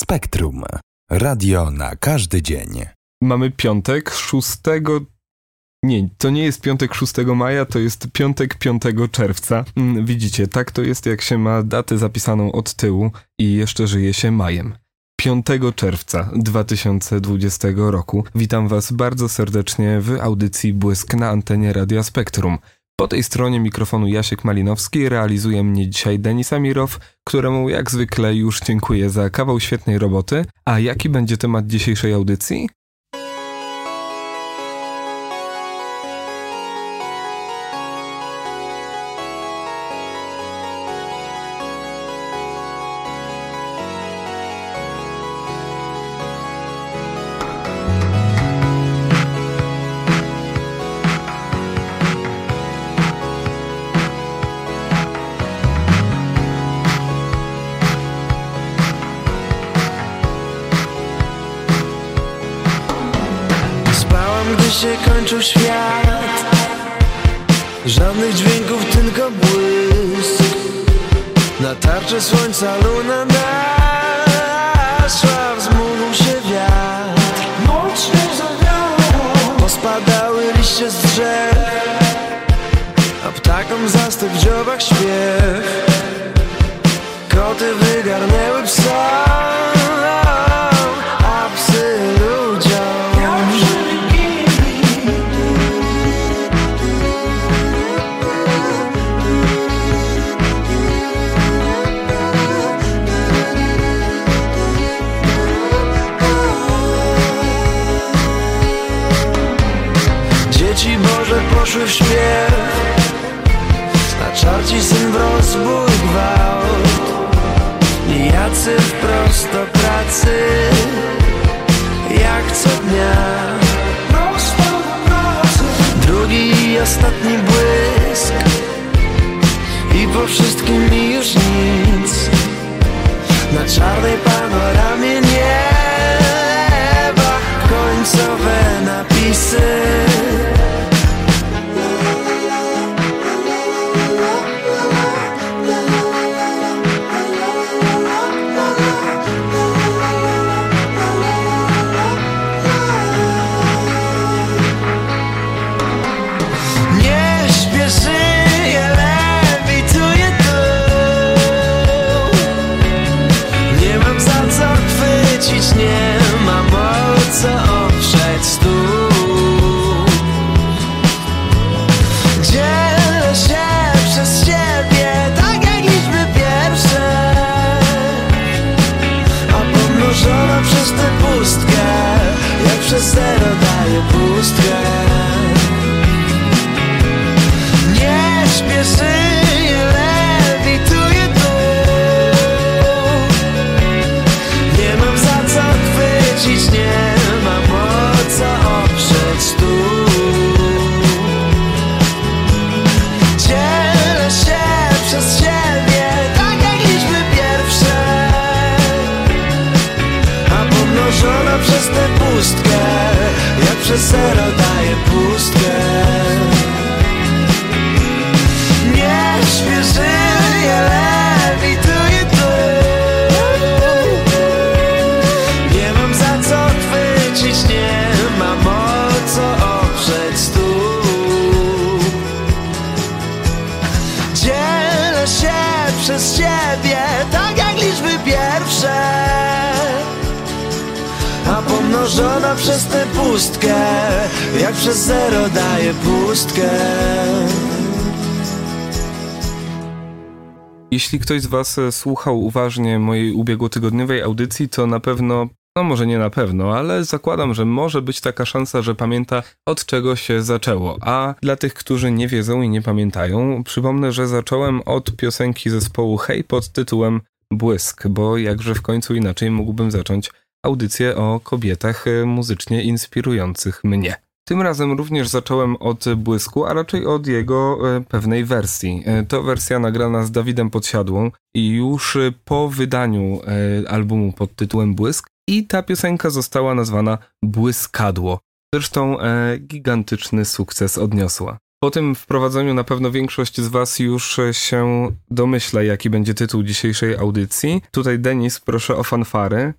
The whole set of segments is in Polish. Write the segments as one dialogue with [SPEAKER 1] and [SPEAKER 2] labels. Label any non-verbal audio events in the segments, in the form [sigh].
[SPEAKER 1] Spektrum. Radio na każdy dzień.
[SPEAKER 2] Mamy piątek 6. Nie, to nie jest piątek 6 maja, to jest piątek 5 czerwca. Mm, Widzicie, tak to jest, jak się ma datę zapisaną od tyłu i jeszcze żyje się majem. 5 czerwca 2020 roku. Witam Was bardzo serdecznie w audycji Błysk na antenie Radia Spektrum. Po tej stronie mikrofonu Jasiek Malinowski realizuje mnie dzisiaj Denis Amirow, któremu jak zwykle już dziękuję za kawał świetnej roboty. A jaki będzie temat dzisiejszej audycji?
[SPEAKER 3] salud. Przez tę pustkę, jak przez zero daje pustkę pustkę, jak przez zero daje pustkę
[SPEAKER 2] Jeśli ktoś z Was e, słuchał uważnie mojej ubiegłotygodniowej audycji, to na pewno, no może nie na pewno, ale zakładam, że może być taka szansa, że pamięta od czego się zaczęło. A dla tych, którzy nie wiedzą i nie pamiętają, przypomnę, że zacząłem od piosenki zespołu Hej pod tytułem Błysk, bo jakże w końcu inaczej mógłbym zacząć audycję o kobietach e, muzycznie inspirujących mnie. Tym razem również zacząłem od Błysku, a raczej od jego e, pewnej wersji. E, To wersja nagrana z Dawidem Podsiadłą i już po wydaniu albumu pod tytułem Błysk i ta piosenka została nazwana Błyskadło. Zresztą gigantyczny sukces odniosła. Po tym wprowadzeniu na pewno większość z Was już się domyśla, jaki będzie tytuł dzisiejszej audycji. Tutaj Denis, proszę o fanfary.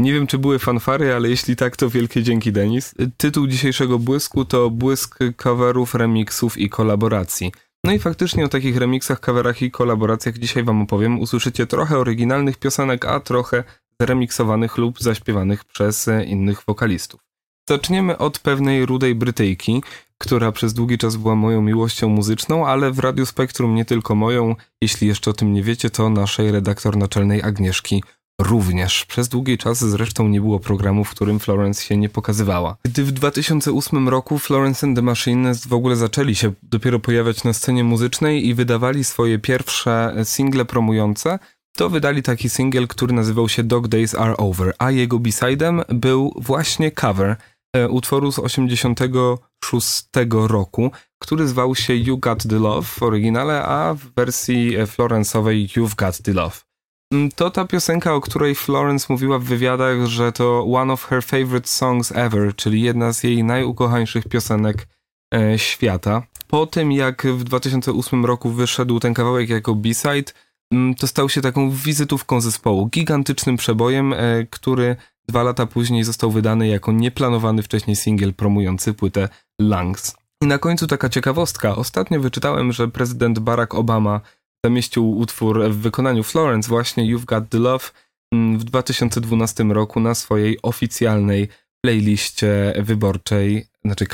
[SPEAKER 2] Nie wiem, czy były fanfary, ale jeśli tak, to wielkie dzięki, Denis. Tytuł dzisiejszego błysku to Błysk coverów, remixów i kolaboracji. No i faktycznie o takich remixach, coverach i kolaboracjach dzisiaj wam opowiem. Usłyszycie trochę oryginalnych piosenek, a trochę zremiksowanych lub zaśpiewanych przez innych wokalistów. Zaczniemy od pewnej rudej Brytyjki, która przez długi czas była moją miłością muzyczną, ale w Radiu Spektrum nie tylko moją, jeśli jeszcze o tym nie wiecie, to naszej redaktor naczelnej Agnieszki również. Przez długi czas zresztą nie było programu, w którym Florence się nie pokazywała. Gdy w 2008 roku Florence and the Machine w ogóle zaczęli się dopiero pojawiać na scenie muzycznej i wydawali swoje pierwsze single promujące, to wydali taki single, który nazywał się Dog Days Are Over, a jego b-sidem był właśnie cover e, utworu z 86 roku, który zwał się You Got The Love w oryginale, a w wersji e, Florence'owej You've Got The Love. Mm, to ta piosenka, o której Florence mówiła w wywiadach, że to one of her favorite songs ever, czyli jedna z jej najukochańszych piosenek e, świata. Po tym, jak w 2008 roku wyszedł ten kawałek jako B-side, mm, to stał się taką wizytówką zespołu, gigantycznym przebojem, e, który dwa lata później został wydany jako nieplanowany wcześniej singiel promujący płytę Lungs. I na końcu taka ciekawostka. Ostatnio wyczytałem, że prezydent Barack Obama zamieścił utwór w wykonaniu Florence właśnie You've Got The Love mm, w 2012 roku na swojej oficjalnej playliście wyborczej, znaczy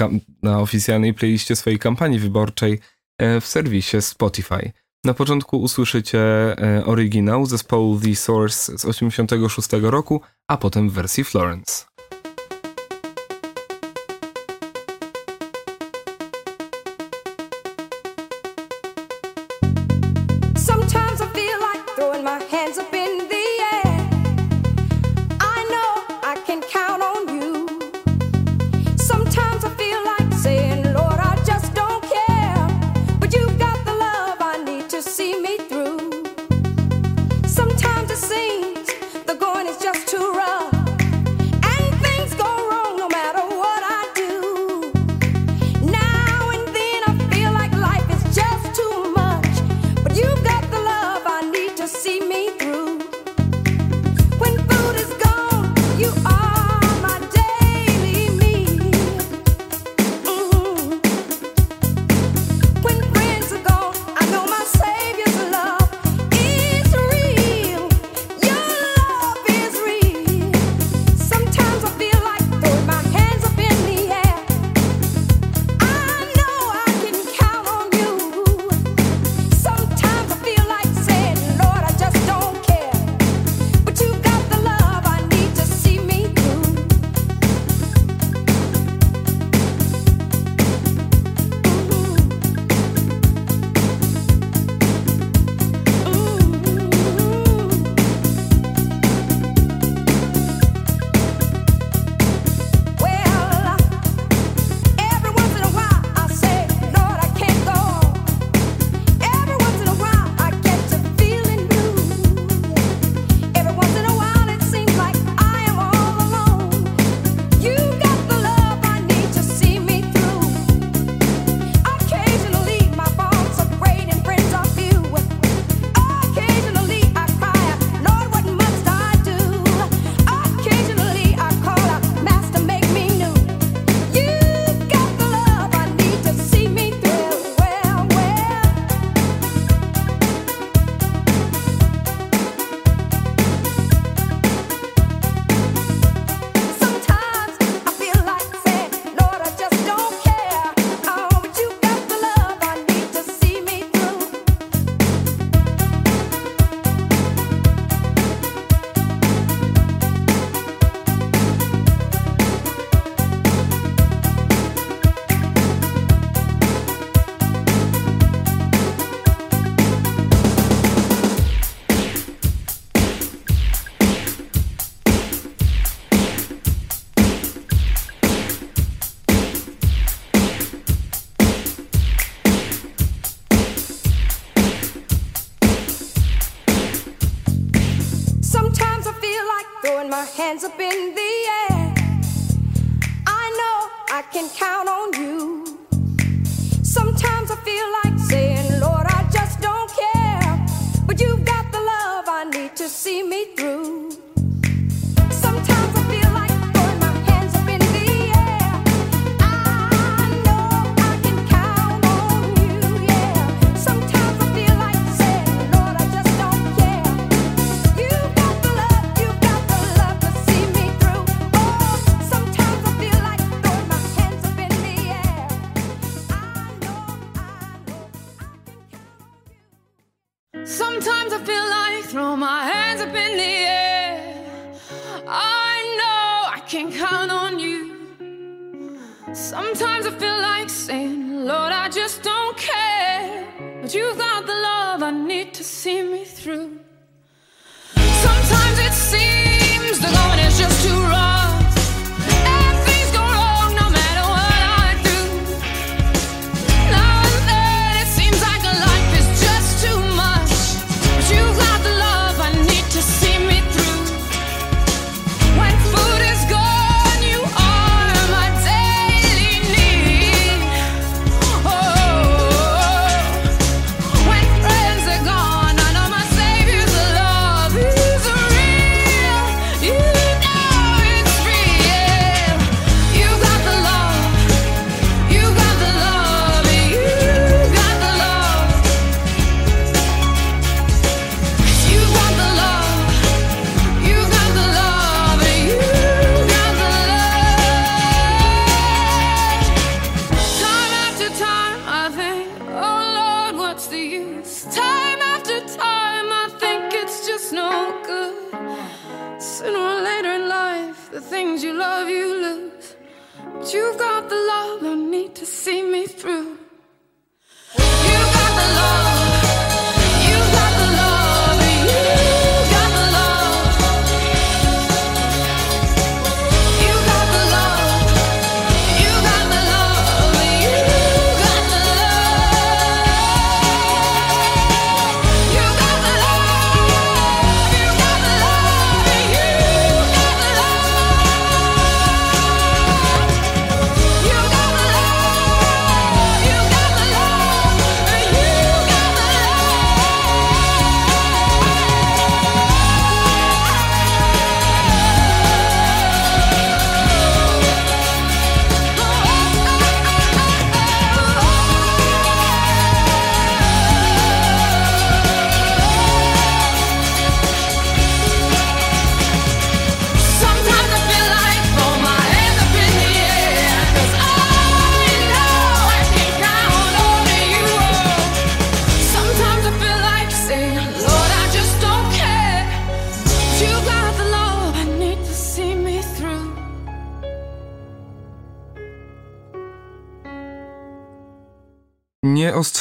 [SPEAKER 2] na oficjalnej playliście swojej kampanii wyborczej e, w serwisie Spotify. Na początku usłyszycie e, oryginał zespołu The Source z 86 roku, a potem w wersji Florence.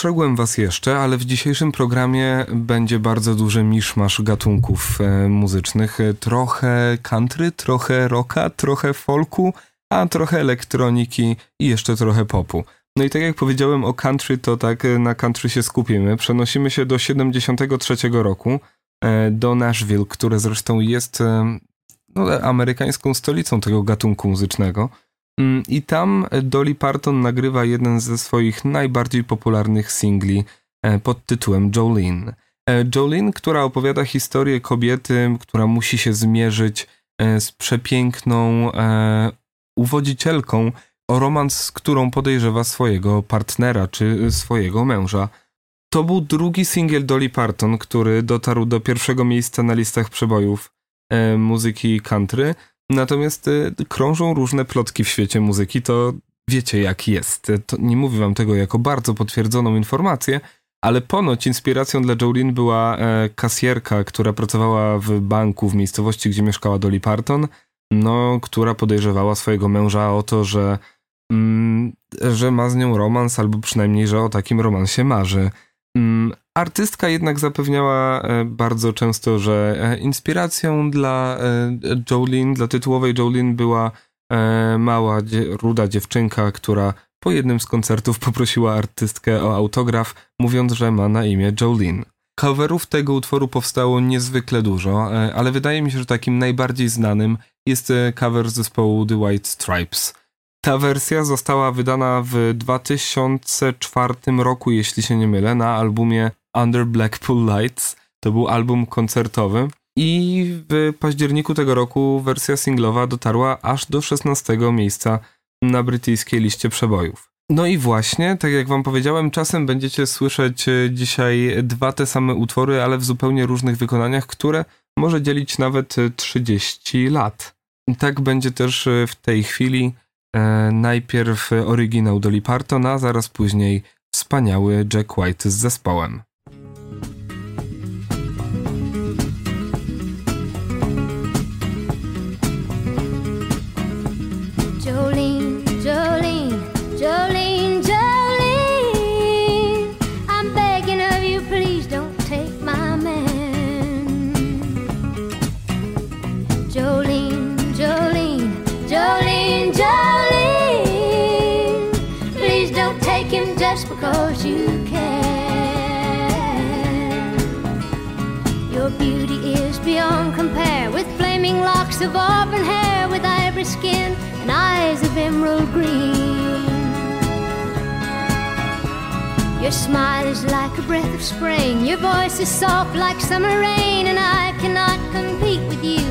[SPEAKER 2] Ostrzegłem was jeszcze, ale w dzisiejszym programie będzie bardzo duży miszmasz gatunków e, muzycznych. Trochę country, trochę rocka, trochę folku, a trochę elektroniki i jeszcze trochę popu. No i tak jak powiedziałem o country, to tak e, na country się skupimy. Przenosimy się do 73 roku, e, do Nashville, które zresztą jest e, no, amerykańską stolicą tego gatunku muzycznego. Mm, I tam Dolly Parton nagrywa jeden ze swoich najbardziej popularnych singli e, pod tytułem Jolene. E, Jolene, która opowiada historię kobiety, która musi się zmierzyć e, z przepiękną uwodzicielką o romans, z którą podejrzewa swojego partnera czy swojego męża. To był drugi singiel Dolly Parton, który dotarł do pierwszego miejsca na listach przebojów muzyki country. Natomiast y, krążą różne plotki w świecie muzyki, to wiecie jak jest. To nie mówię wam tego jako bardzo potwierdzoną informację, ale ponoć inspiracją dla Jolene była e, kasjerka, która pracowała w banku w miejscowości, gdzie mieszkała Dolly Parton, no, która podejrzewała swojego męża o to, że, mm, że ma z nią romans, albo przynajmniej, że o takim romansie marzy. Mm, artystka jednak zapewniała e, bardzo często, że e, inspiracją dla e, Jolene, dla tytułowej Jolene była mała, ruda dziewczynka, która po jednym z koncertów poprosiła artystkę o autograf, mówiąc, że ma na imię Jolene. Coverów tego utworu powstało niezwykle dużo, ale wydaje mi się, że takim najbardziej znanym jest cover zespołu The White Stripes. Ta wersja została wydana w 2004 roku, jeśli się nie mylę, na albumie Under Blackpool Lights. To był album koncertowy. I w październiku tego roku wersja singlowa dotarła aż do 16 miejsca na brytyjskiej liście przebojów. No i właśnie, tak jak wam powiedziałem, czasem będziecie słyszeć e, dzisiaj dwa te same utwory, ale w zupełnie różnych wykonaniach, które może dzielić nawet 30 lat. I tak będzie też e, w tej chwili. E, najpierw oryginał Dolly Parton, a zaraz później wspaniały Jack White z zespołem.
[SPEAKER 4] just because you can. Your beauty is beyond compare with flaming locks of auburn hair, with ivory skin and eyes of emerald green. Your smile is like a breath of spring, your voice is soft like summer rain, and I cannot compete with you,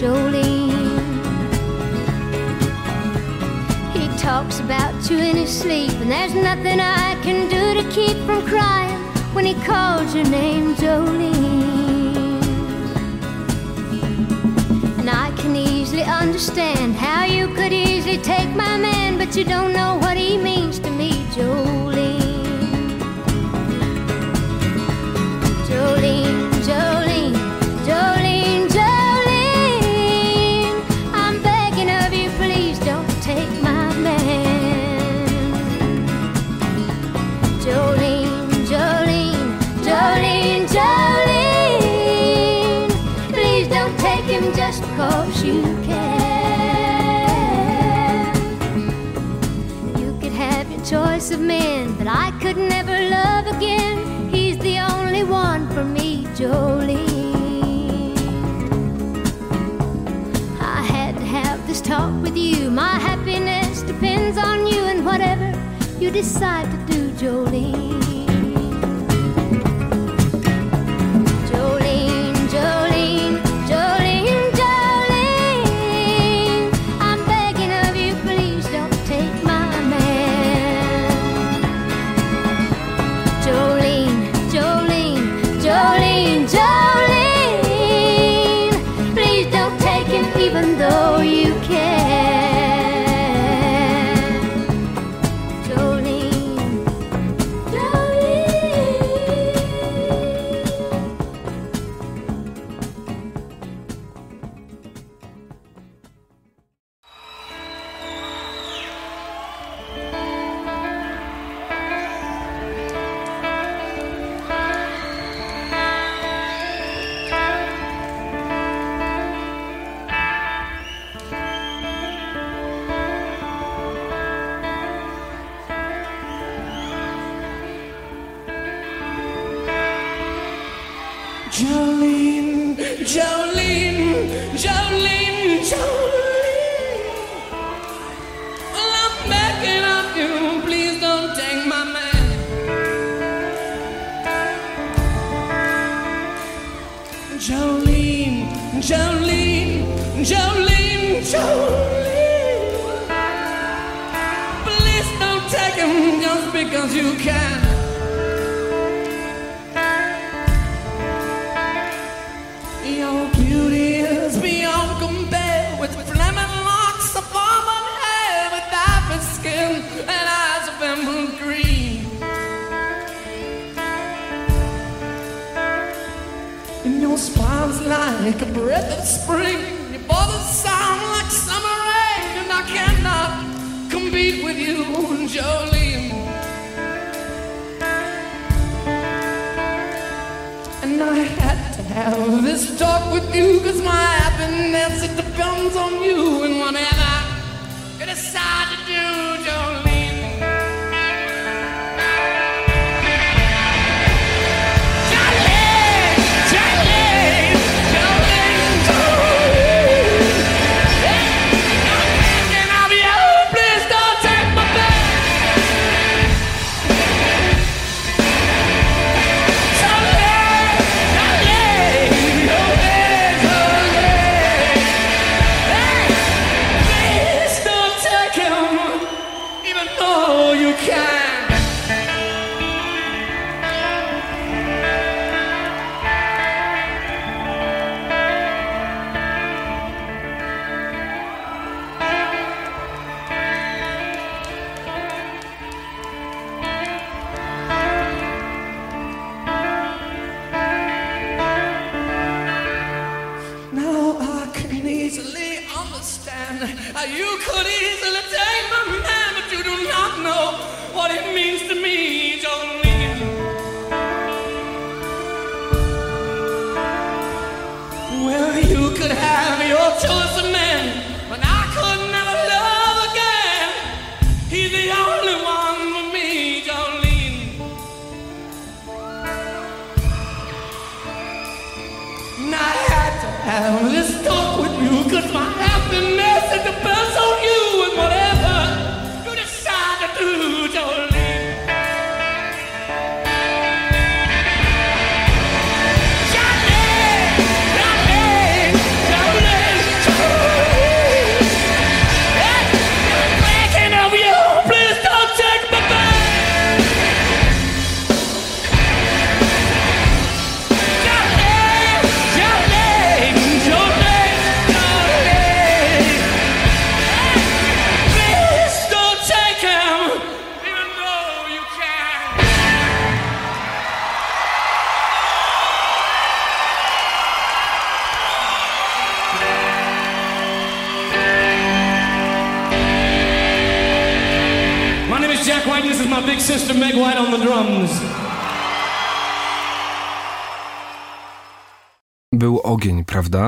[SPEAKER 4] Jolene. talks about you in his sleep, and there's nothing I can do to keep from crying when he calls your name, Jolene. And I can easily understand how you could easily take my man, but you don't know what he means to me, Jolene.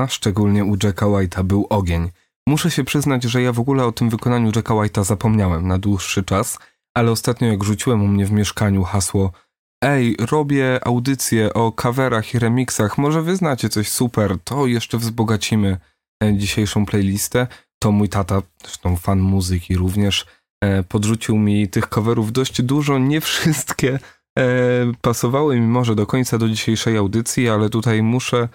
[SPEAKER 2] Szczególnie u Jacka White'a był ogień. Muszę się przyznać, że ja w ogóle o tym wykonaniu Jacka White'a zapomniałem na dłuższy czas, ale ostatnio jak rzuciłem u mnie w mieszkaniu hasło Ej, robię audycje o coverach i remixach, może wy znacie coś super, to jeszcze wzbogacimy e, dzisiejszą playlistę. To mój tata, zresztą fan muzyki również, e, podrzucił mi tych coverów dość dużo, nie wszystkie e, pasowały mi może do końca do dzisiejszej audycji, ale tutaj muszę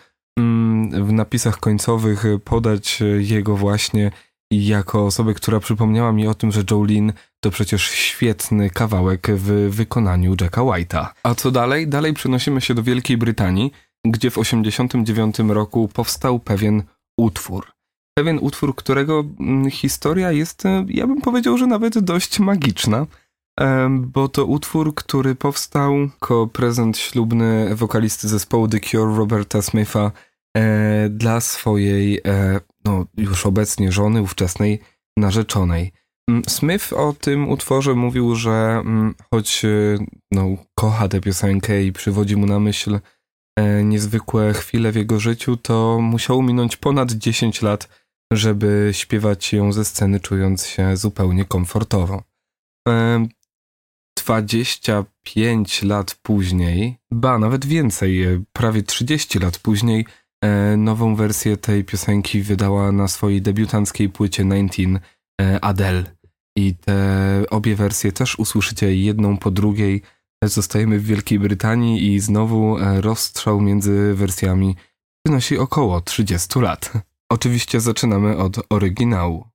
[SPEAKER 2] w napisach końcowych podać jego właśnie jako osobę, która przypomniała mi o tym, że Jolene to przecież świetny kawałek w wykonaniu Jacka White'a. A co dalej? Dalej przenosimy się do Wielkiej Brytanii, gdzie w 1989 roku powstał pewien utwór. Pewien utwór, którego mm, historia jest, e, ja bym powiedział, że nawet dość magiczna, bo to utwór, który powstał jako prezent ślubny wokalisty zespołu The Cure Roberta Smitha e, dla swojej, no już obecnie żony, ówczesnej narzeczonej. Smith o tym utworze mówił, że choć no, kocha tę piosenkę i przywodzi mu na myśl niezwykłe chwile w jego życiu, to musiało minąć ponad 10 lat, żeby śpiewać ją ze sceny, czując się zupełnie komfortowo. 25 lat później, ba, nawet więcej, e, prawie 30 lat później, e, nową wersję tej piosenki wydała na swojej debiutanckiej płycie 19 e, Adele. I te obie wersje też usłyszycie jedną po drugiej. Zostajemy w Wielkiej Brytanii i znowu rozstrzał między wersjami wynosi około 30 lat. Oczywiście zaczynamy od oryginału.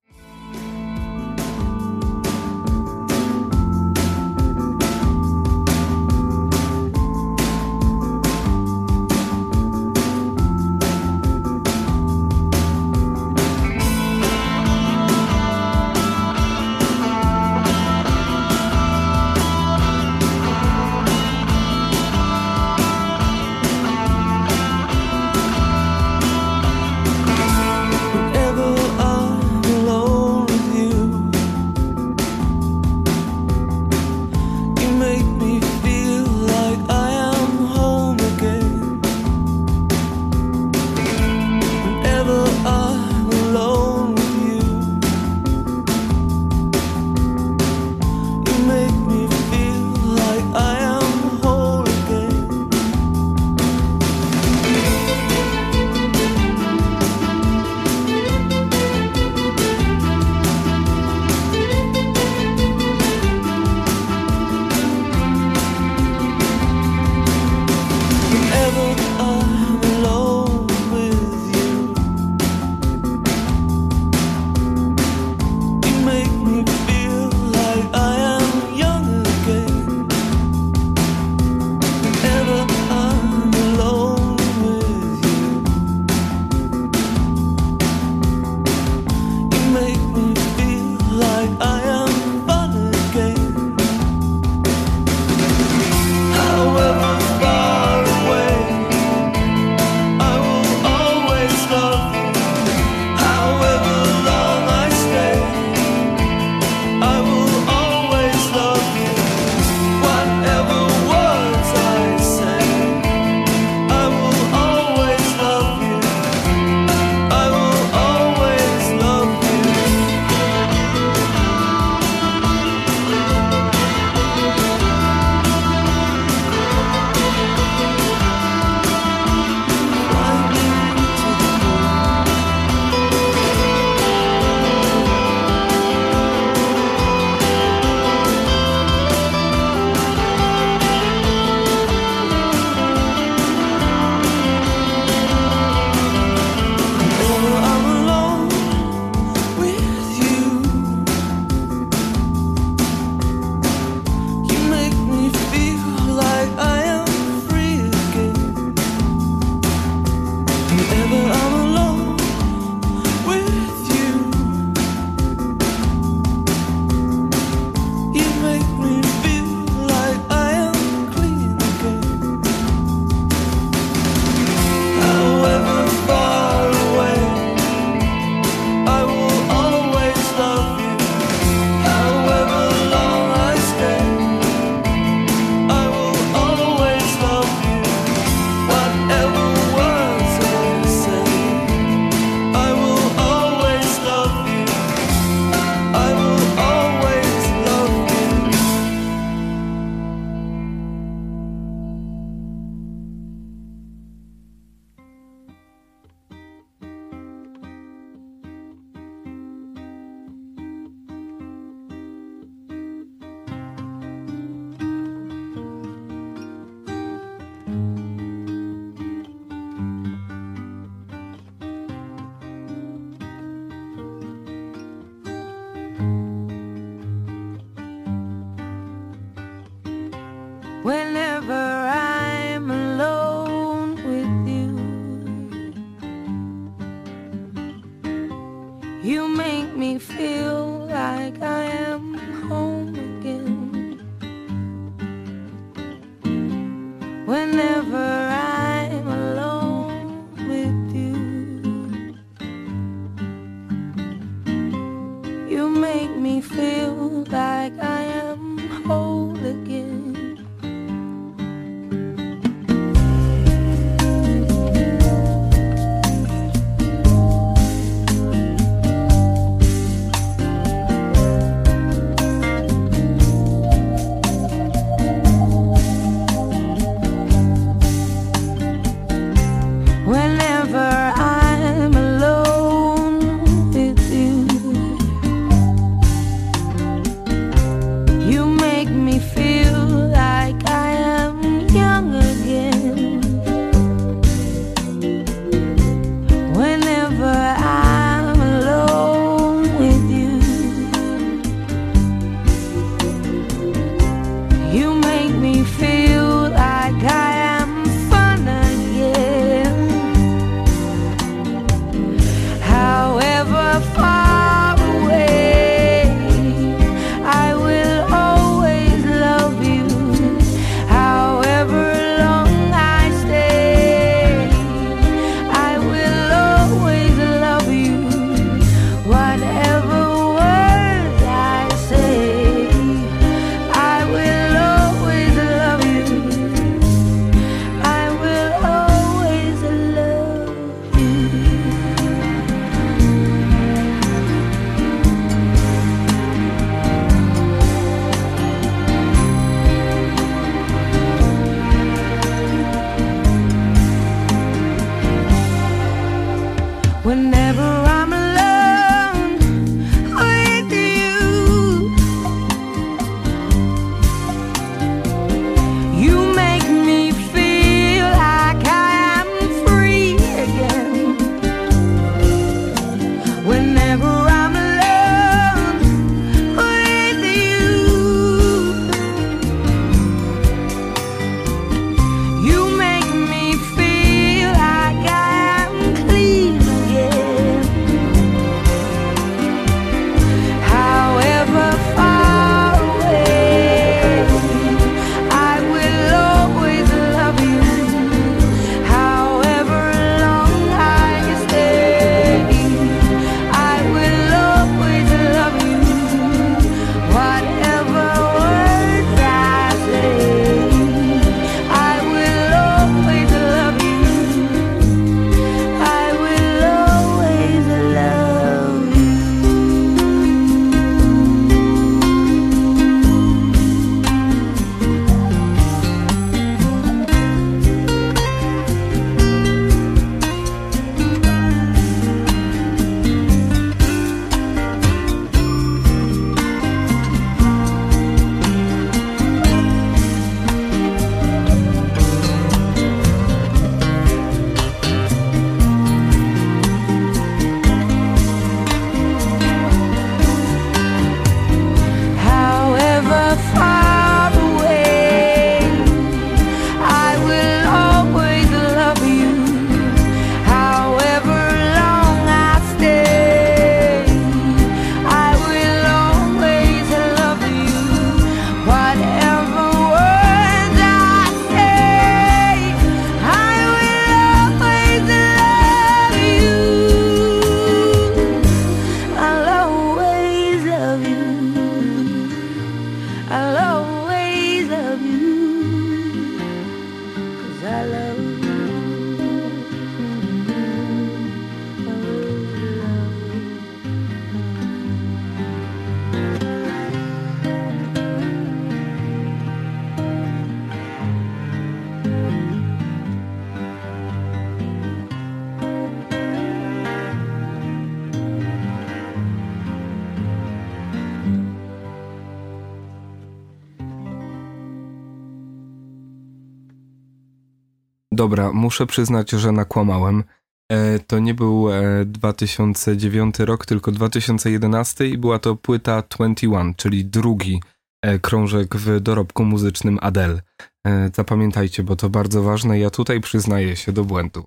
[SPEAKER 2] Dobra, muszę przyznać, że nakłamałem. E, to nie był e, 2009 rok, tylko 2011 i była to płyta 21, czyli drugi e, krążek w dorobku muzycznym Adele. E, zapamiętajcie, bo to bardzo ważne. Ja tutaj przyznaję się do błędu.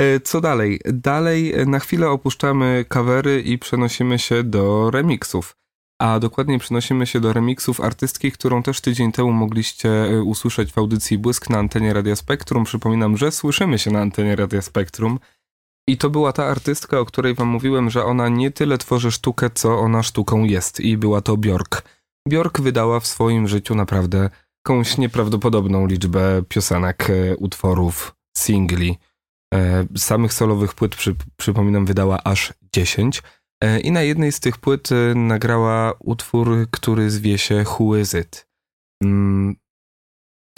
[SPEAKER 2] E, co dalej? Dalej e, na chwilę opuszczamy kawery i przenosimy się do remixów. A dokładniej przenosimy się do remixów artystki, którą też tydzień temu mogliście e, usłyszeć w audycji Błysk na antenie Radia Spektrum. Przypominam, że słyszymy się na antenie Radia Spektrum. I to była ta artystka, o której wam mówiłem, że ona nie tyle tworzy sztukę, co ona sztuką jest. I była to Bjork. Bjork wydała w swoim życiu naprawdę jakąś nieprawdopodobną liczbę piosenek, e, utworów, singli. E, Samych solowych płyt, przy, przypominam, wydała aż 10. E, I na jednej z tych płyt e, nagrała utwór, który zwie się Who Is It? Mm,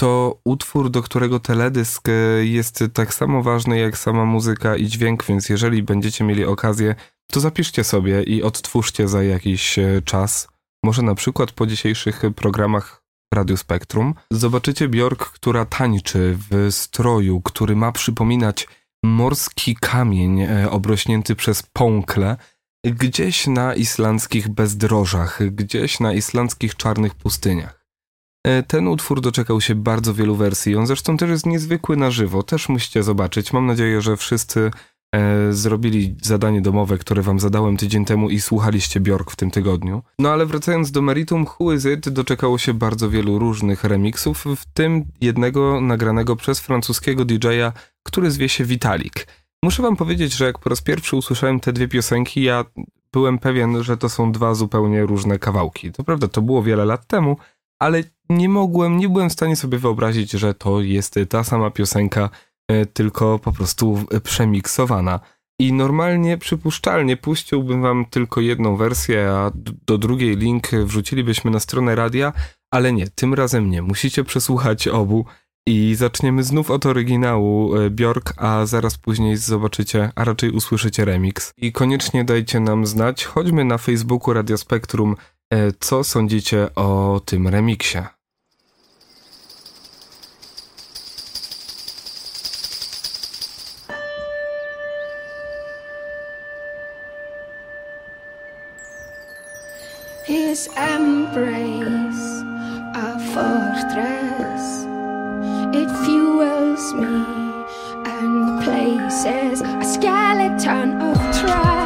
[SPEAKER 2] To utwór, do którego teledysk e, jest tak samo ważny jak sama muzyka i dźwięk, więc jeżeli będziecie mieli okazję, to zapiszcie sobie i odtwórzcie za jakiś czas. Może na przykład po dzisiejszych programach w Radiu Spektrum. Zobaczycie Bjork, która tańczy w stroju, który ma przypominać morski kamień obrośnięty przez pąkle, gdzieś na islandzkich bezdrożach, gdzieś na islandzkich czarnych pustyniach. E, Ten utwór doczekał się bardzo wielu wersji. On zresztą też jest niezwykły na żywo. Też musicie zobaczyć. Mam nadzieję, że wszyscy e, zrobili zadanie domowe, które wam zadałem tydzień temu i słuchaliście Bjork w tym tygodniu. No ale wracając do meritum, Who Is It doczekało się bardzo wielu różnych remixów, w tym jednego nagranego przez francuskiego DJ-a, który zwie się Vitalik. Muszę wam powiedzieć, że jak po raz pierwszy usłyszałem te dwie piosenki, ja byłem pewien, że to są dwa zupełnie różne kawałki. To prawda, to było wiele lat temu, ale nie mogłem, nie byłem w stanie sobie wyobrazić, że to jest ta sama piosenka, e, tylko po prostu przemiksowana. I normalnie, przypuszczalnie puściłbym wam tylko jedną wersję, a do drugiej link wrzucilibyśmy na stronę radia, ale nie, tym razem nie. Musicie przesłuchać obu i zaczniemy znów od oryginału e, Bjork, a zaraz później zobaczycie, a raczej usłyszycie remix. I koniecznie dajcie nam znać, choćby na Facebooku Radio Spektrum, e, co sądzicie o tym remiksie.
[SPEAKER 5] His embrace, a fortress. It fuels me and places a skeleton of trust.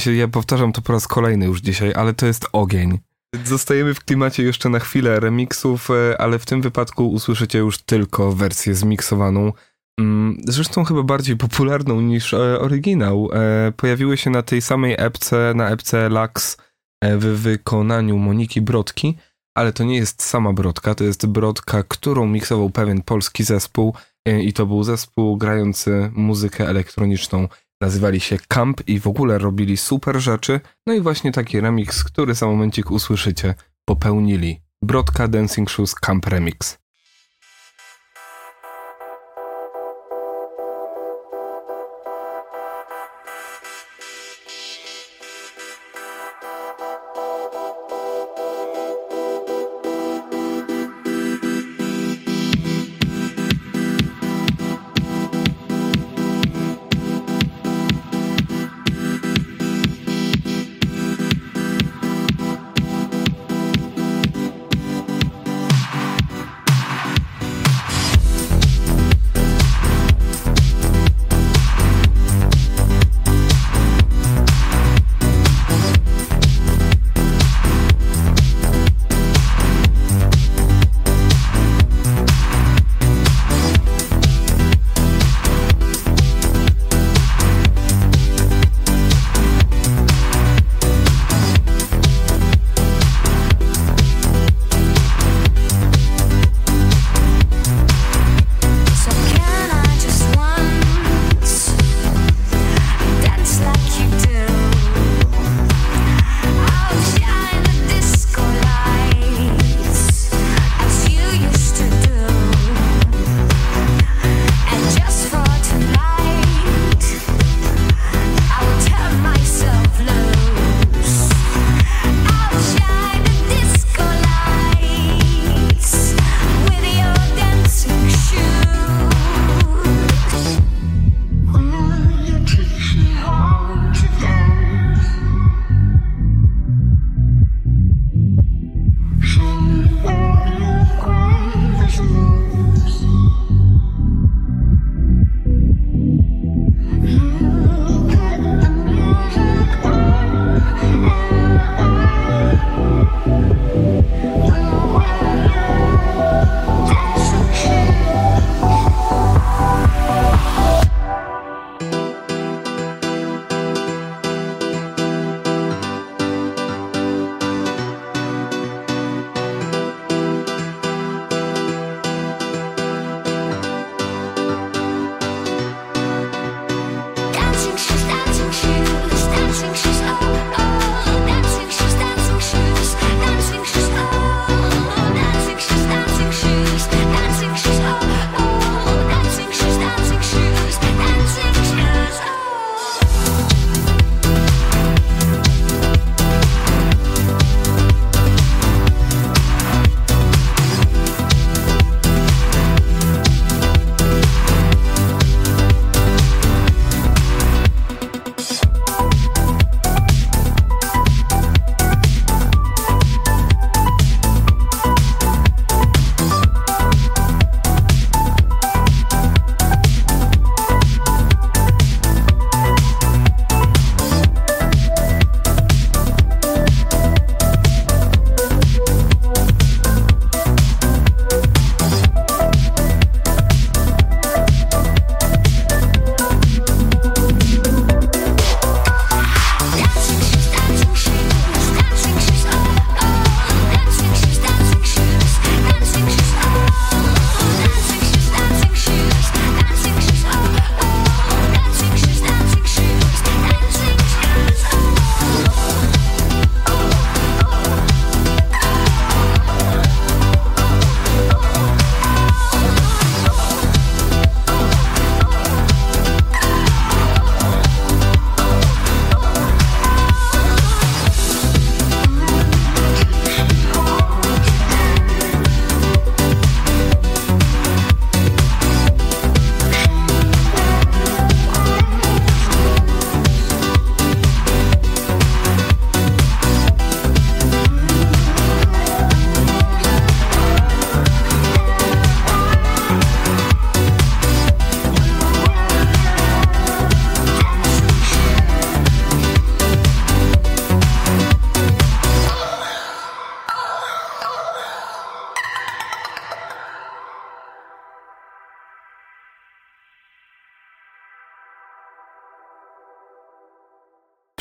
[SPEAKER 2] Sensie ja powtarzam to po raz kolejny już dzisiaj, ale to jest ogień. Zostajemy w klimacie jeszcze na chwilę remixów, e, ale w tym wypadku usłyszycie już tylko wersję zmiksowaną. Mm, zresztą chyba bardziej popularną niż e, oryginał. E, pojawiły się na tej samej epce, na epce Lux w wykonaniu Moniki Brodki, ale to nie jest sama Brodka, to jest Brodka, którą miksował pewien polski zespół i to był zespół grający muzykę elektroniczną nazywali się Camp i w ogóle robili super rzeczy. No i właśnie taki remix, który za momencik usłyszycie, popełnili. Brodka Dancing Shoes Camp Remix.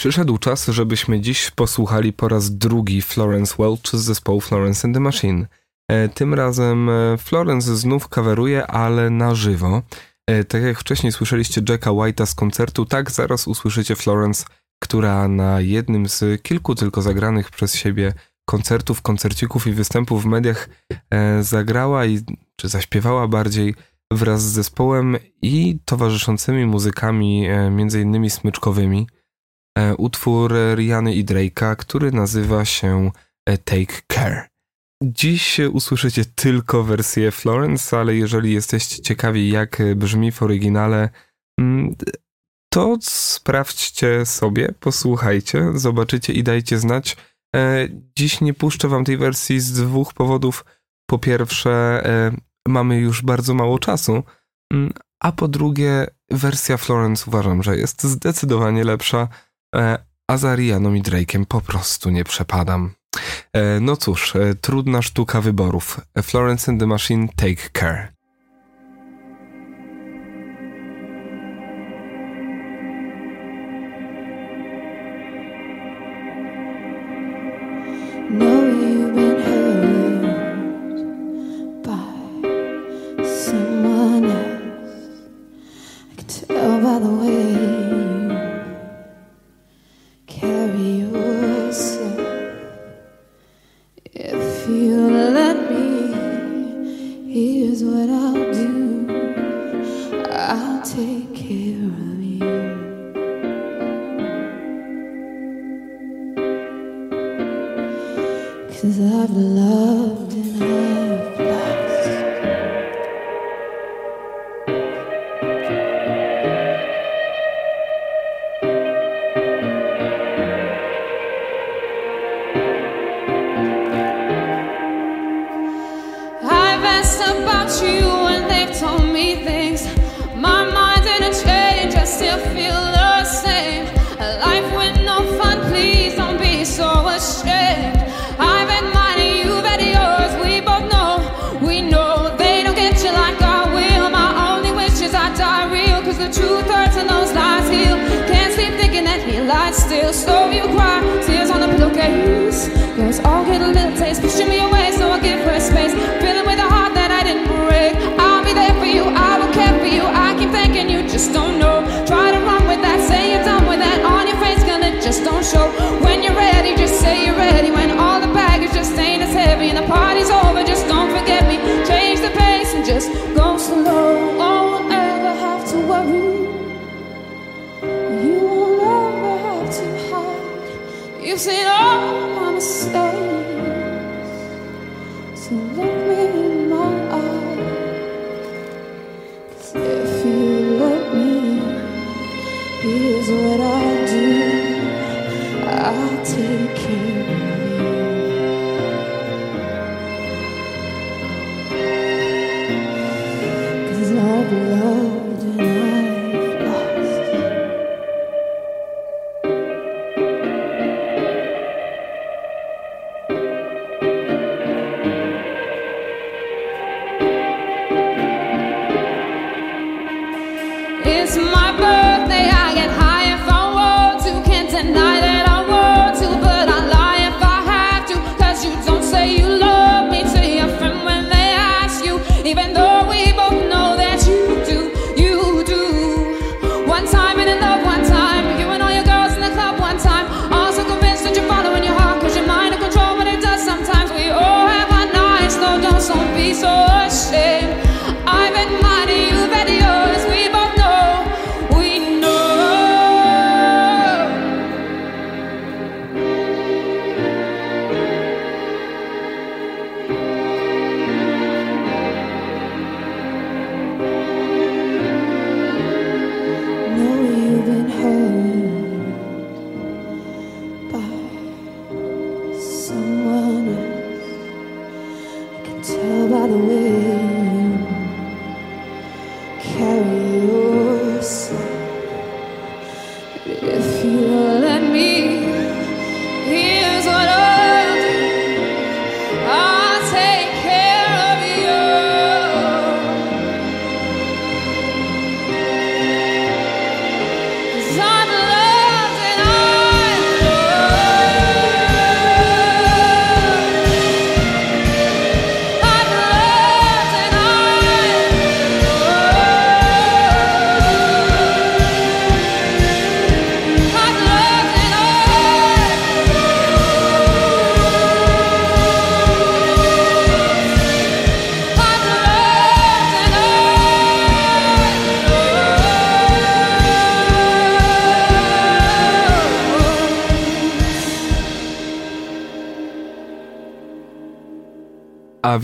[SPEAKER 6] Przyszedł czas, żebyśmy dziś posłuchali po raz drugi Florence Welch z zespołu Florence and the Machine. E, tym razem e, Florence znów kaweruje, ale na żywo. E, tak jak wcześniej słyszeliście Jacka White'a z koncertu, tak zaraz usłyszycie Florence, która na jednym z kilku tylko zagranych przez siebie koncertów, koncercików i występów w mediach zagrała i czy zaśpiewała bardziej wraz z zespołem i towarzyszącymi muzykami, między innymi smyczkowymi. E, utwór Riany i Drake'a, który nazywa się e, Take Care. Dziś usłyszycie tylko wersję Florence, ale jeżeli jesteście ciekawi, jak brzmi w oryginale, mm, to sprawdźcie sobie, posłuchajcie, zobaczycie i dajcie znać. E, dziś nie puszczę wam tej wersji z dwóch powodów. Po pierwsze, mamy już bardzo mało czasu, mm, a po drugie, wersja Florence uważam, że jest zdecydowanie lepsza. E, Azarianom i Drake'em po prostu nie przepadam. E, no cóż, e, trudna sztuka wyborów. Florence and the Machine, take care.
[SPEAKER 7] by the way what I'll do. I'll take care of you. Cause I've loved.
[SPEAKER 6] many things. My mind didn't change, I still feel the same.
[SPEAKER 8] A
[SPEAKER 6] life with no fun, please don't be so ashamed. I've had mine, you've had yours. We both know, we know they don't get you like I will. My only wish is I die real, cause the truth hurts and those lies heal. Can't sleep thinking that he lied still. So you cry, tears on the pillowcase. Girls all get a little taste, pushing me away, so I give her space. the party's over, just don't forget me. Change the pace and just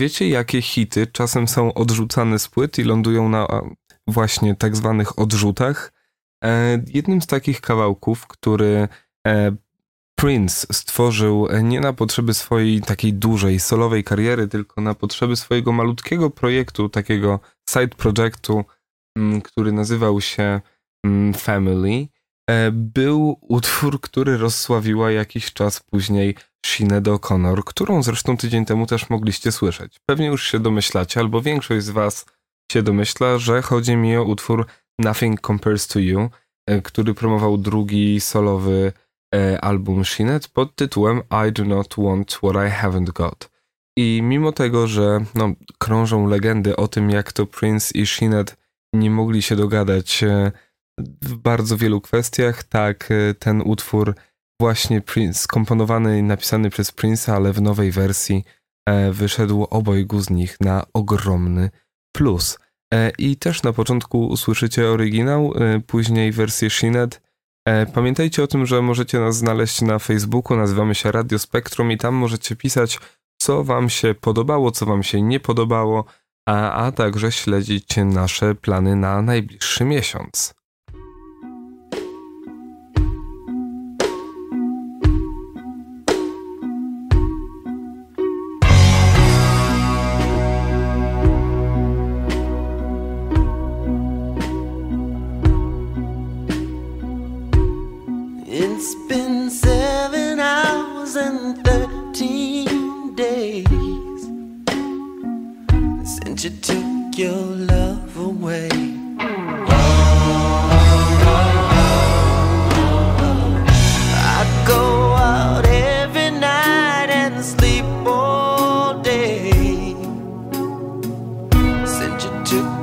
[SPEAKER 8] wiecie, jakie hity czasem są odrzucane z płyt i lądują na właśnie tak zwanych odrzutach? E, jednym z takich kawałków, który e, Prince stworzył e, nie na potrzeby swojej takiej dużej solowej kariery, tylko na potrzeby swojego malutkiego projektu, takiego side projectu, mm, który nazywał się mm, Family, był utwór, który rozsławiła jakiś czas później Sinead O'Connor, którą zresztą tydzień temu też mogliście słyszeć. Pewnie już się domyślacie, albo większość z was się domyśla, że chodzi mi o utwór Nothing Compares to You, e, który promował drugi solowy E, album Shinet pod tytułem I Do Not Want What I Haven't Got. I mimo tego, że no, krążą legendy o tym, jak to Prince i Shinet nie mogli się dogadać e, w bardzo wielu kwestiach, tak e, ten utwór właśnie Prince, skomponowany i napisany przez Prince'a, ale w nowej wersji wyszedł obojgu z nich na ogromny plus. I też na początku usłyszycie oryginał, później wersję Shinet, E, pamiętajcie o tym, że możecie nas znaleźć na Facebooku, nazywamy się Radio Spektrum i tam możecie pisać, co Wam się podobało, co Wam się nie podobało, a, a także śledzić nasze plany na najbliższy miesiąc.
[SPEAKER 7] that you took your love away. I go out every night and sleep all day since you took.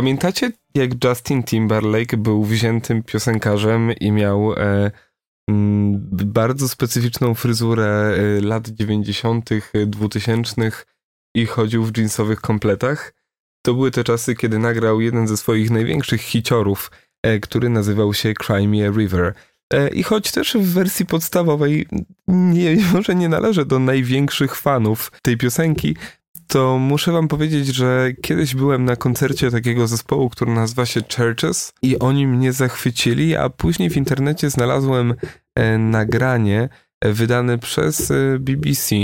[SPEAKER 2] Pamiętacie, jak Justin Timberlake był wziętym piosenkarzem i miał e, mm, bardzo specyficzną fryzurę e, lat 90., e, 2000 i chodził w jeansowych kompletach? To były te czasy, kiedy nagrał jeden ze swoich największych hiciorów, e, który nazywał się Cry Me a River. E, I choć też w wersji podstawowej nie, [laughs] może nie należę do największych fanów tej piosenki, to muszę wam powiedzieć, że kiedyś byłem na koncercie takiego zespołu, który nazywa się Churches i oni mnie zachwycili, a później w internecie znalazłem e, nagranie e, wydane przez e, BBC,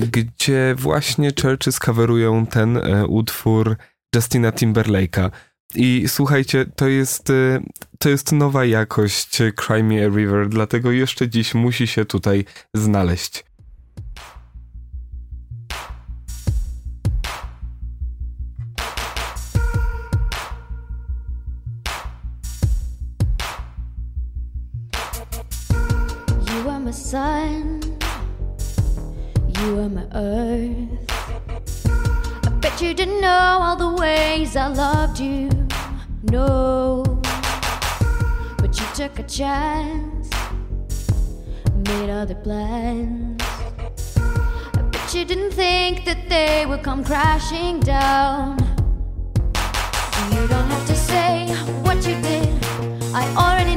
[SPEAKER 2] gdzie właśnie Churches coverują ten utwór Justina Timberlake'a. I słuchajcie, to jest, to jest nowa jakość Cry a River, dlatego jeszcze dziś musi się tutaj znaleźć.
[SPEAKER 4] Are my earth. I bet you didn't know all the ways I loved you. No, but you took a chance, made other plans. I bet you didn't think that they would come crashing down. You don't have to say what you did, I already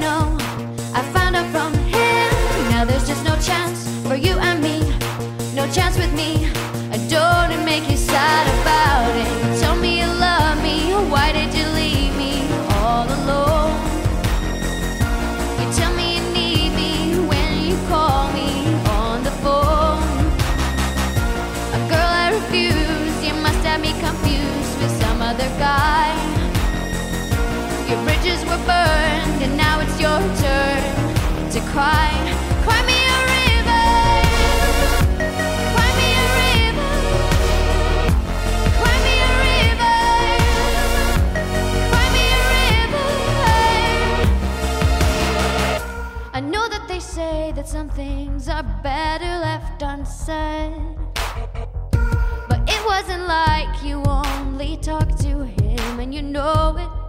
[SPEAKER 4] But it wasn't like you only talked to him, and you know it.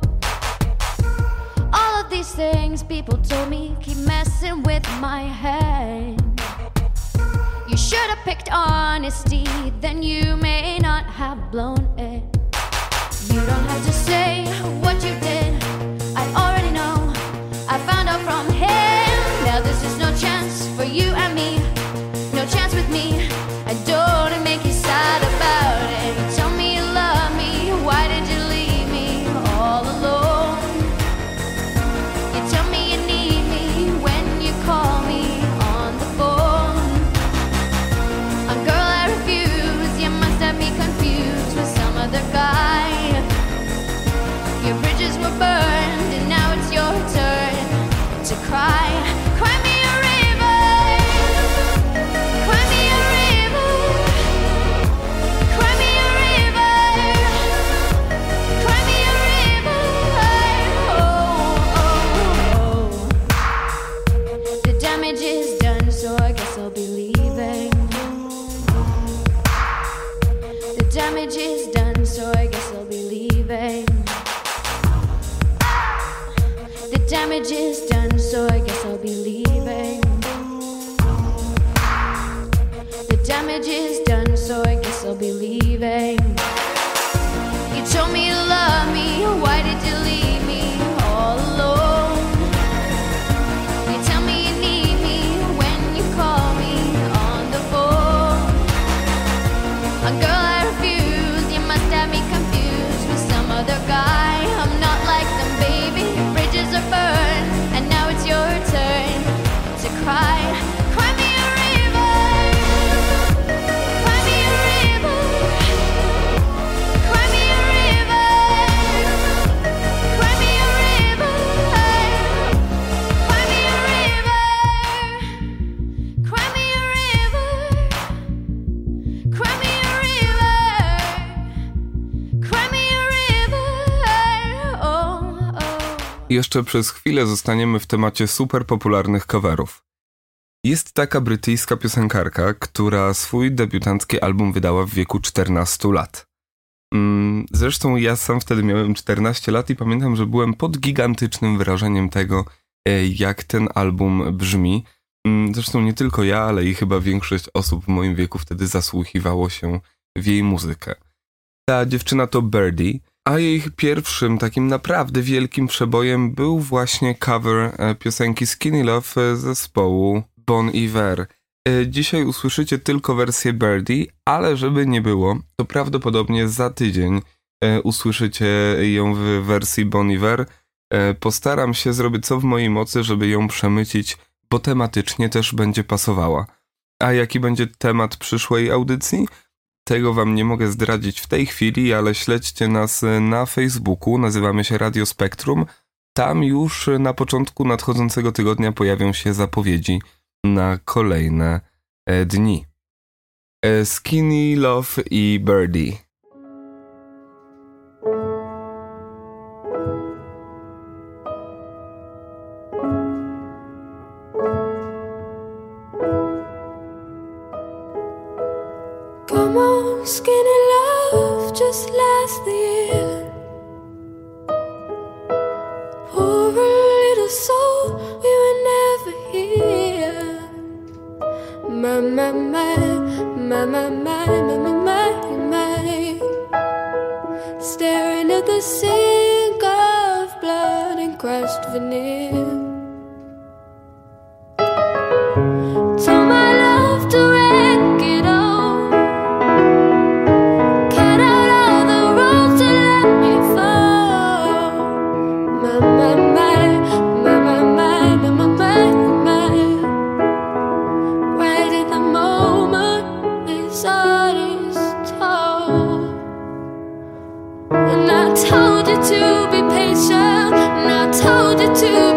[SPEAKER 4] These things people told me keep messing with my head. You should have picked honesty, then you may not have blown it. You don't have to say what you did, I already know. I found out from him. Now there's just no chance for you and me, no chance with me.
[SPEAKER 2] Jeszcze przez chwilę zostaniemy w temacie super popularnych coverów. Jest taka brytyjska piosenkarka, która swój debiutancki album wydała w wieku 14 lat. Mm, Zresztą ja sam wtedy miałem 14 lat i pamiętam, że byłem pod gigantycznym wrażeniem tego, e, jak ten album brzmi. Mm, Zresztą nie tylko ja, ale i chyba większość osób w moim wieku wtedy zasłuchiwało się w jej muzykę. Ta dziewczyna to Birdie, a jej pierwszym takim naprawdę wielkim przebojem był właśnie cover e, piosenki Skinny Love e, zespołu Bon Iver. E, Dzisiaj usłyszycie tylko wersję Birdie, ale żeby nie było, to prawdopodobnie za tydzień usłyszycie ją w wersji Bon Iver. Postaram się zrobić co w mojej mocy, żeby ją przemycić, bo tematycznie też będzie pasowała. A jaki będzie temat przyszłej audycji? Tego wam nie mogę zdradzić w tej chwili, ale śledźcie nas na Facebooku, nazywamy się Radio Spektrum. Tam już na początku nadchodzącego tygodnia pojawią się zapowiedzi na kolejne e, dni. E, Skinny Love i Birdie.
[SPEAKER 7] Skinny love, just last year. Poor little soul, we were never here. My, my, my, my, my, my, my, my, my, my. Staring at the sink of blood and crushed veneer. To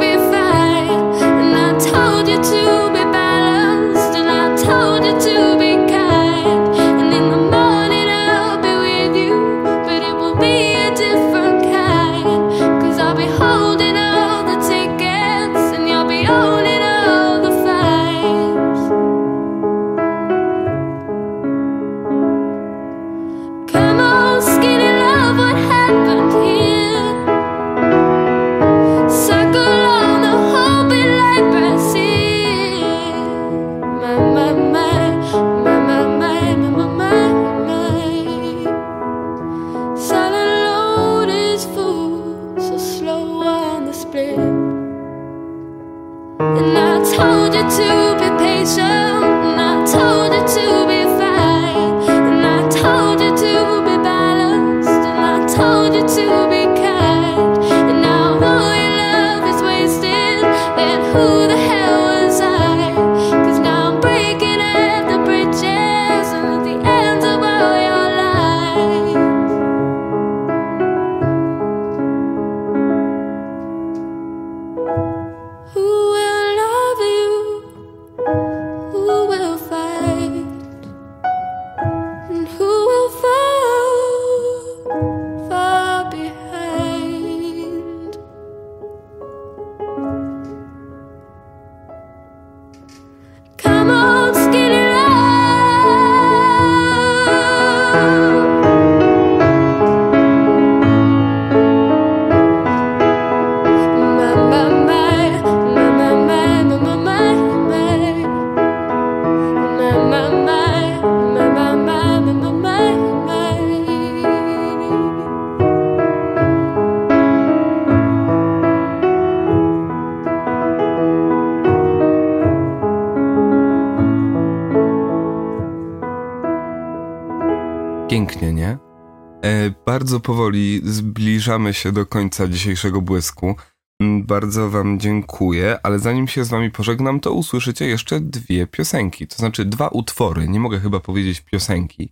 [SPEAKER 2] Ooh. Bardzo powoli zbliżamy się do końca dzisiejszego błysku. Mm, Bardzo Wam dziękuję, ale zanim się z Wami pożegnam, to usłyszycie jeszcze dwie piosenki, to znaczy dwa utwory, nie mogę chyba powiedzieć piosenki.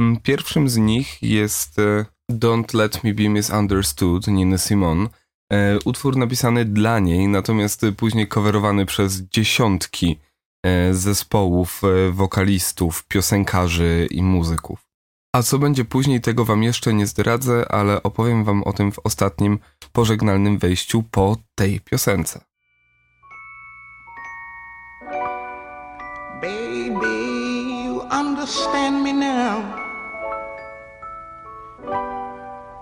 [SPEAKER 2] Mm, Pierwszym z nich jest e, Don't Let Me Be Misunderstood Nina Simone. E, Utwór napisany dla niej, natomiast później coverowany przez dziesiątki e, zespołów, wokalistów, piosenkarzy i muzyków. A co będzie później, tego wam jeszcze nie zdradzę, ale opowiem wam o tym w ostatnim pożegnalnym wejściu po tej piosence.
[SPEAKER 9] Baby, you understand me now.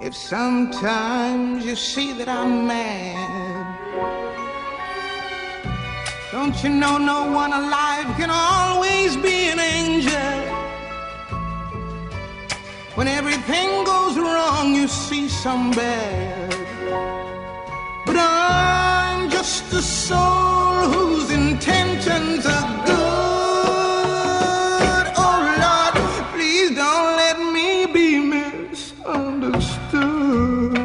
[SPEAKER 9] If sometimes you see that I'm mad, don't you know no one alive can always be an angel? When everything goes wrong, you see some bad. But I'm just a soul whose intentions are good. Oh Lord, please don't let me be misunderstood.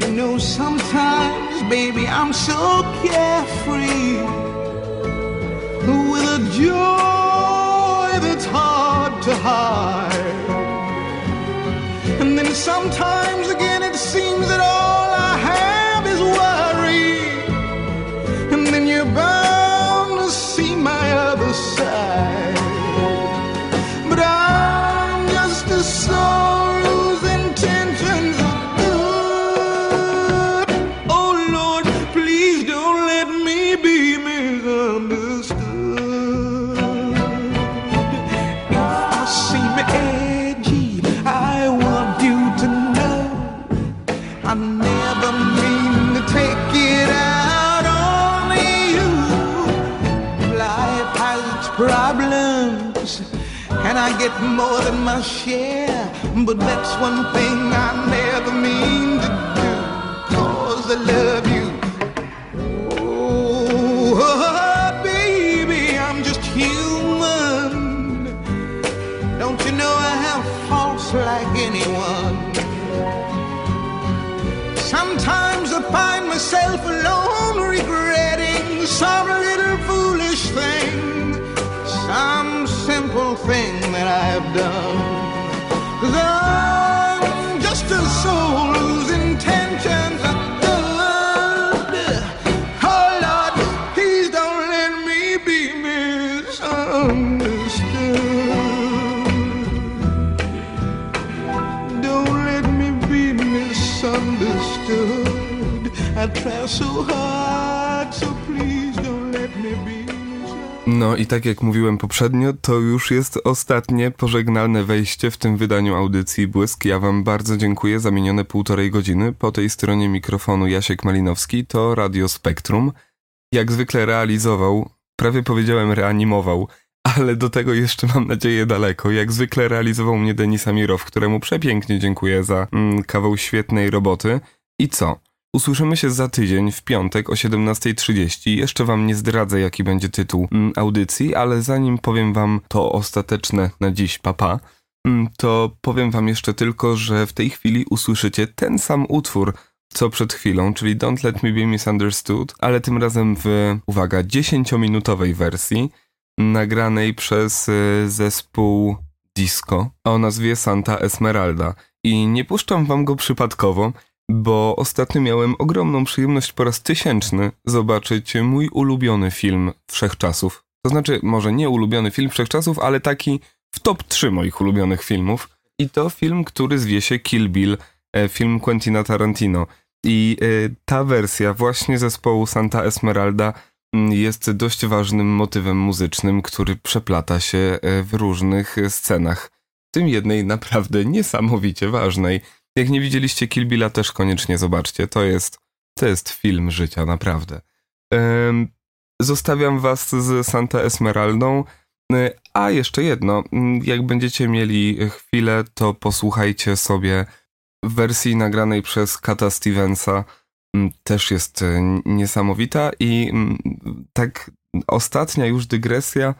[SPEAKER 9] You know, sometimes, baby, I'm so carefree. Joy that's hard to hide. And then sometimes share. But that's one thing I never
[SPEAKER 2] No i tak jak mówiłem poprzednio, to już jest ostatnie pożegnalne wejście w tym wydaniu audycji Błysk. Ja wam bardzo dziękuję za minione półtorej godziny. Po tej stronie mikrofonu Jasiek Malinowski to Radio Spektrum. Jak zwykle realizował, prawie powiedziałem reanimował, ale do tego jeszcze mam nadzieję daleko. Jak zwykle realizował mnie Denis Amirow, któremu przepięknie dziękuję za mm, kawał świetnej roboty. I co? Usłyszymy się za tydzień, w piątek o 17.30. Jeszcze wam nie zdradzę, jaki będzie tytuł mm, audycji, ale zanim powiem wam to ostateczne na dziś papa, mm, to powiem wam jeszcze tylko, że w tej chwili usłyszycie ten sam utwór, co przed chwilą, czyli Don't Let Me Be Misunderstood, ale tym razem w, uwaga, 10-minutowej wersji, nagranej przez y, zespół disco o nazwie Santa Esmeralda. I nie puszczam wam go przypadkowo, bo ostatnio miałem ogromną przyjemność po raz tysięczny zobaczyć mój ulubiony film wszechczasów. To znaczy, może nie ulubiony film wszechczasów, ale taki w top 3 moich ulubionych filmów. I to film, który zwie się Kill Bill, e, film Quentina Tarantino. I e, ta wersja właśnie zespołu Santa Esmeralda mm, jest dość ważnym motywem muzycznym, który przeplata się e, w różnych scenach. W tym jednej naprawdę niesamowicie ważnej. Jak nie widzieliście Kill Billa, też koniecznie zobaczcie. To jest, to jest film życia, naprawdę. Zostawiam was z Santa Esmeraldą. Y, A jeszcze jedno, mm, jak będziecie mieli chwilę, to posłuchajcie sobie wersji nagranej przez Kata Stevensa. Mm, Też jest y, niesamowita i mm, tak ostatnia już dygresja.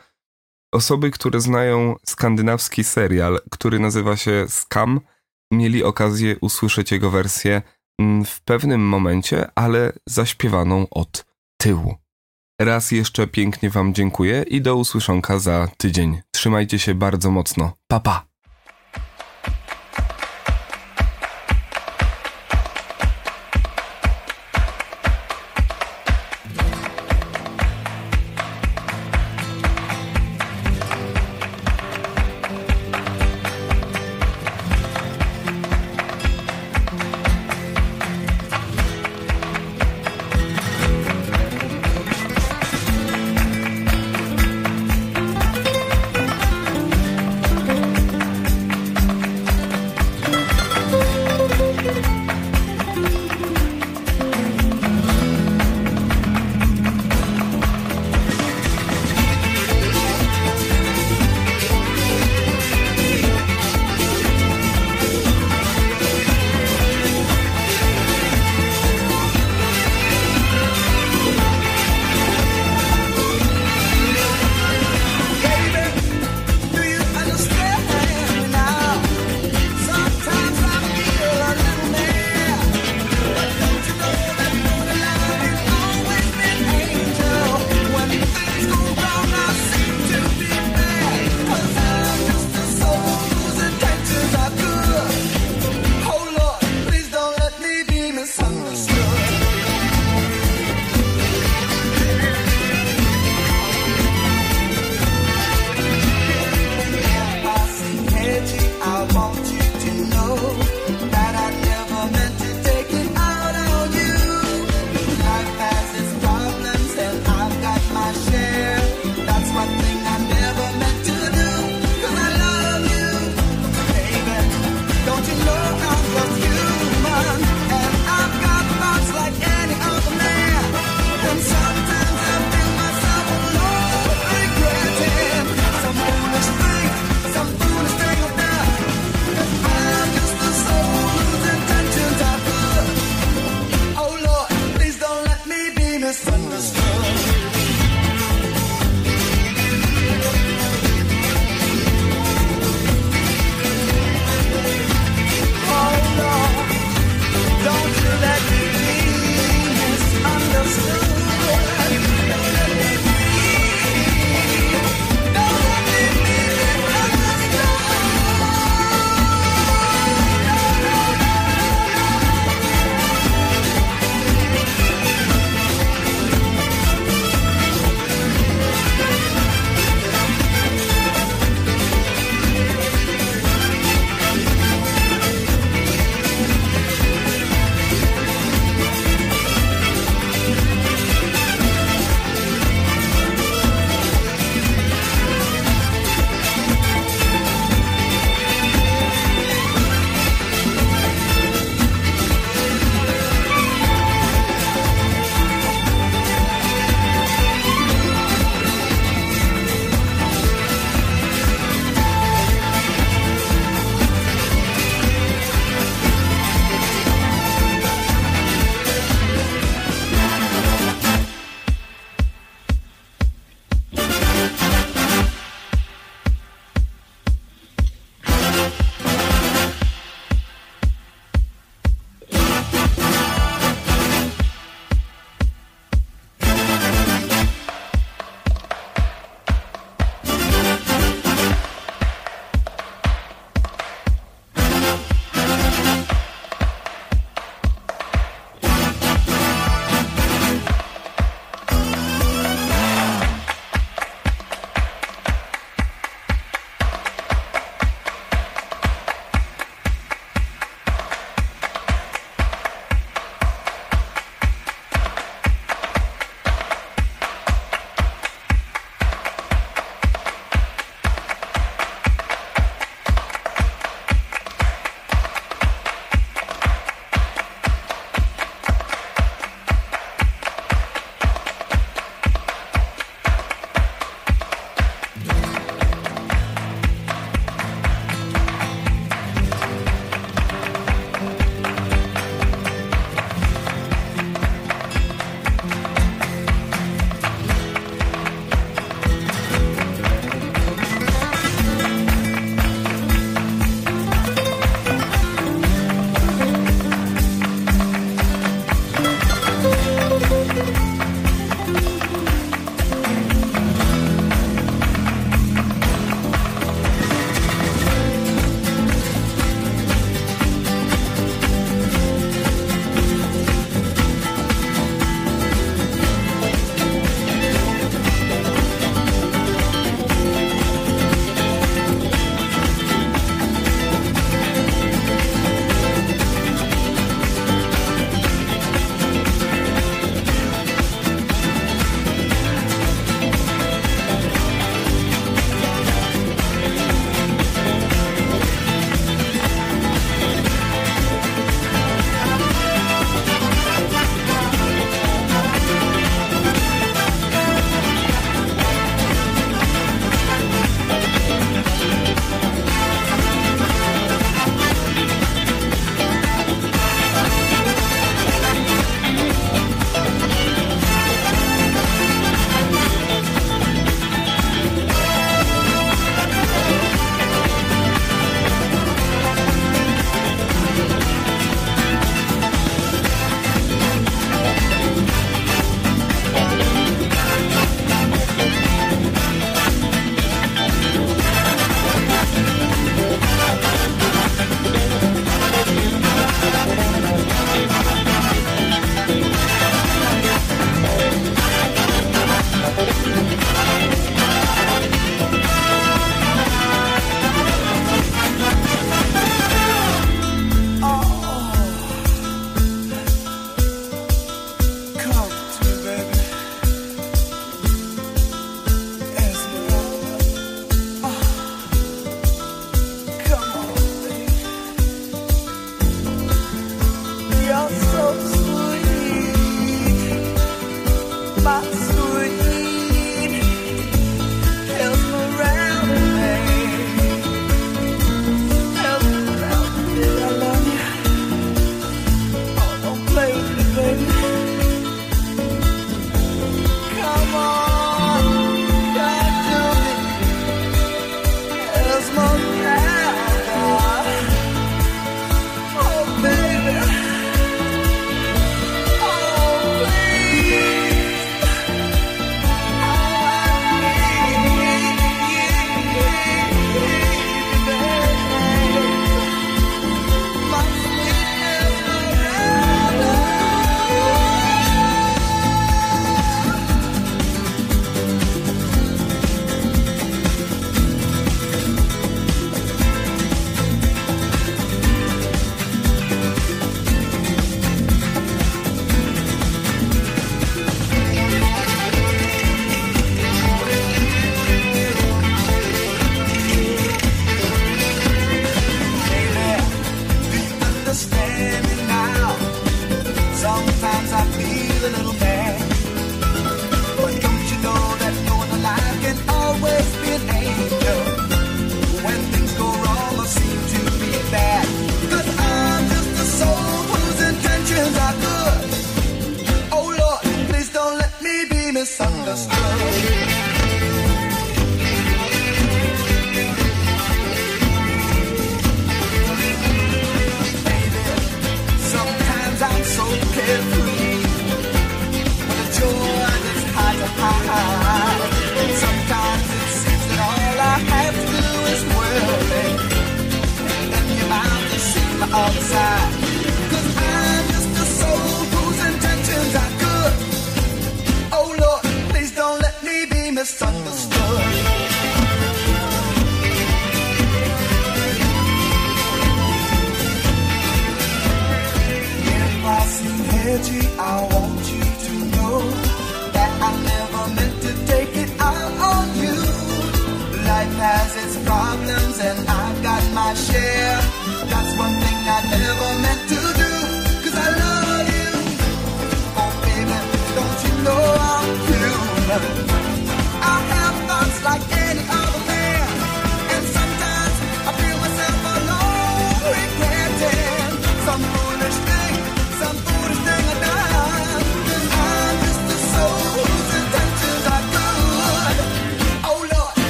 [SPEAKER 2] Osoby, które znają skandynawski serial, który nazywa się Scam, mieli okazję usłyszeć jego wersję mm, w pewnym momencie, ale zaśpiewaną od tyłu. Raz jeszcze pięknie Wam dziękuję i do usłyszonka za tydzień. Trzymajcie się bardzo mocno. Pa pa!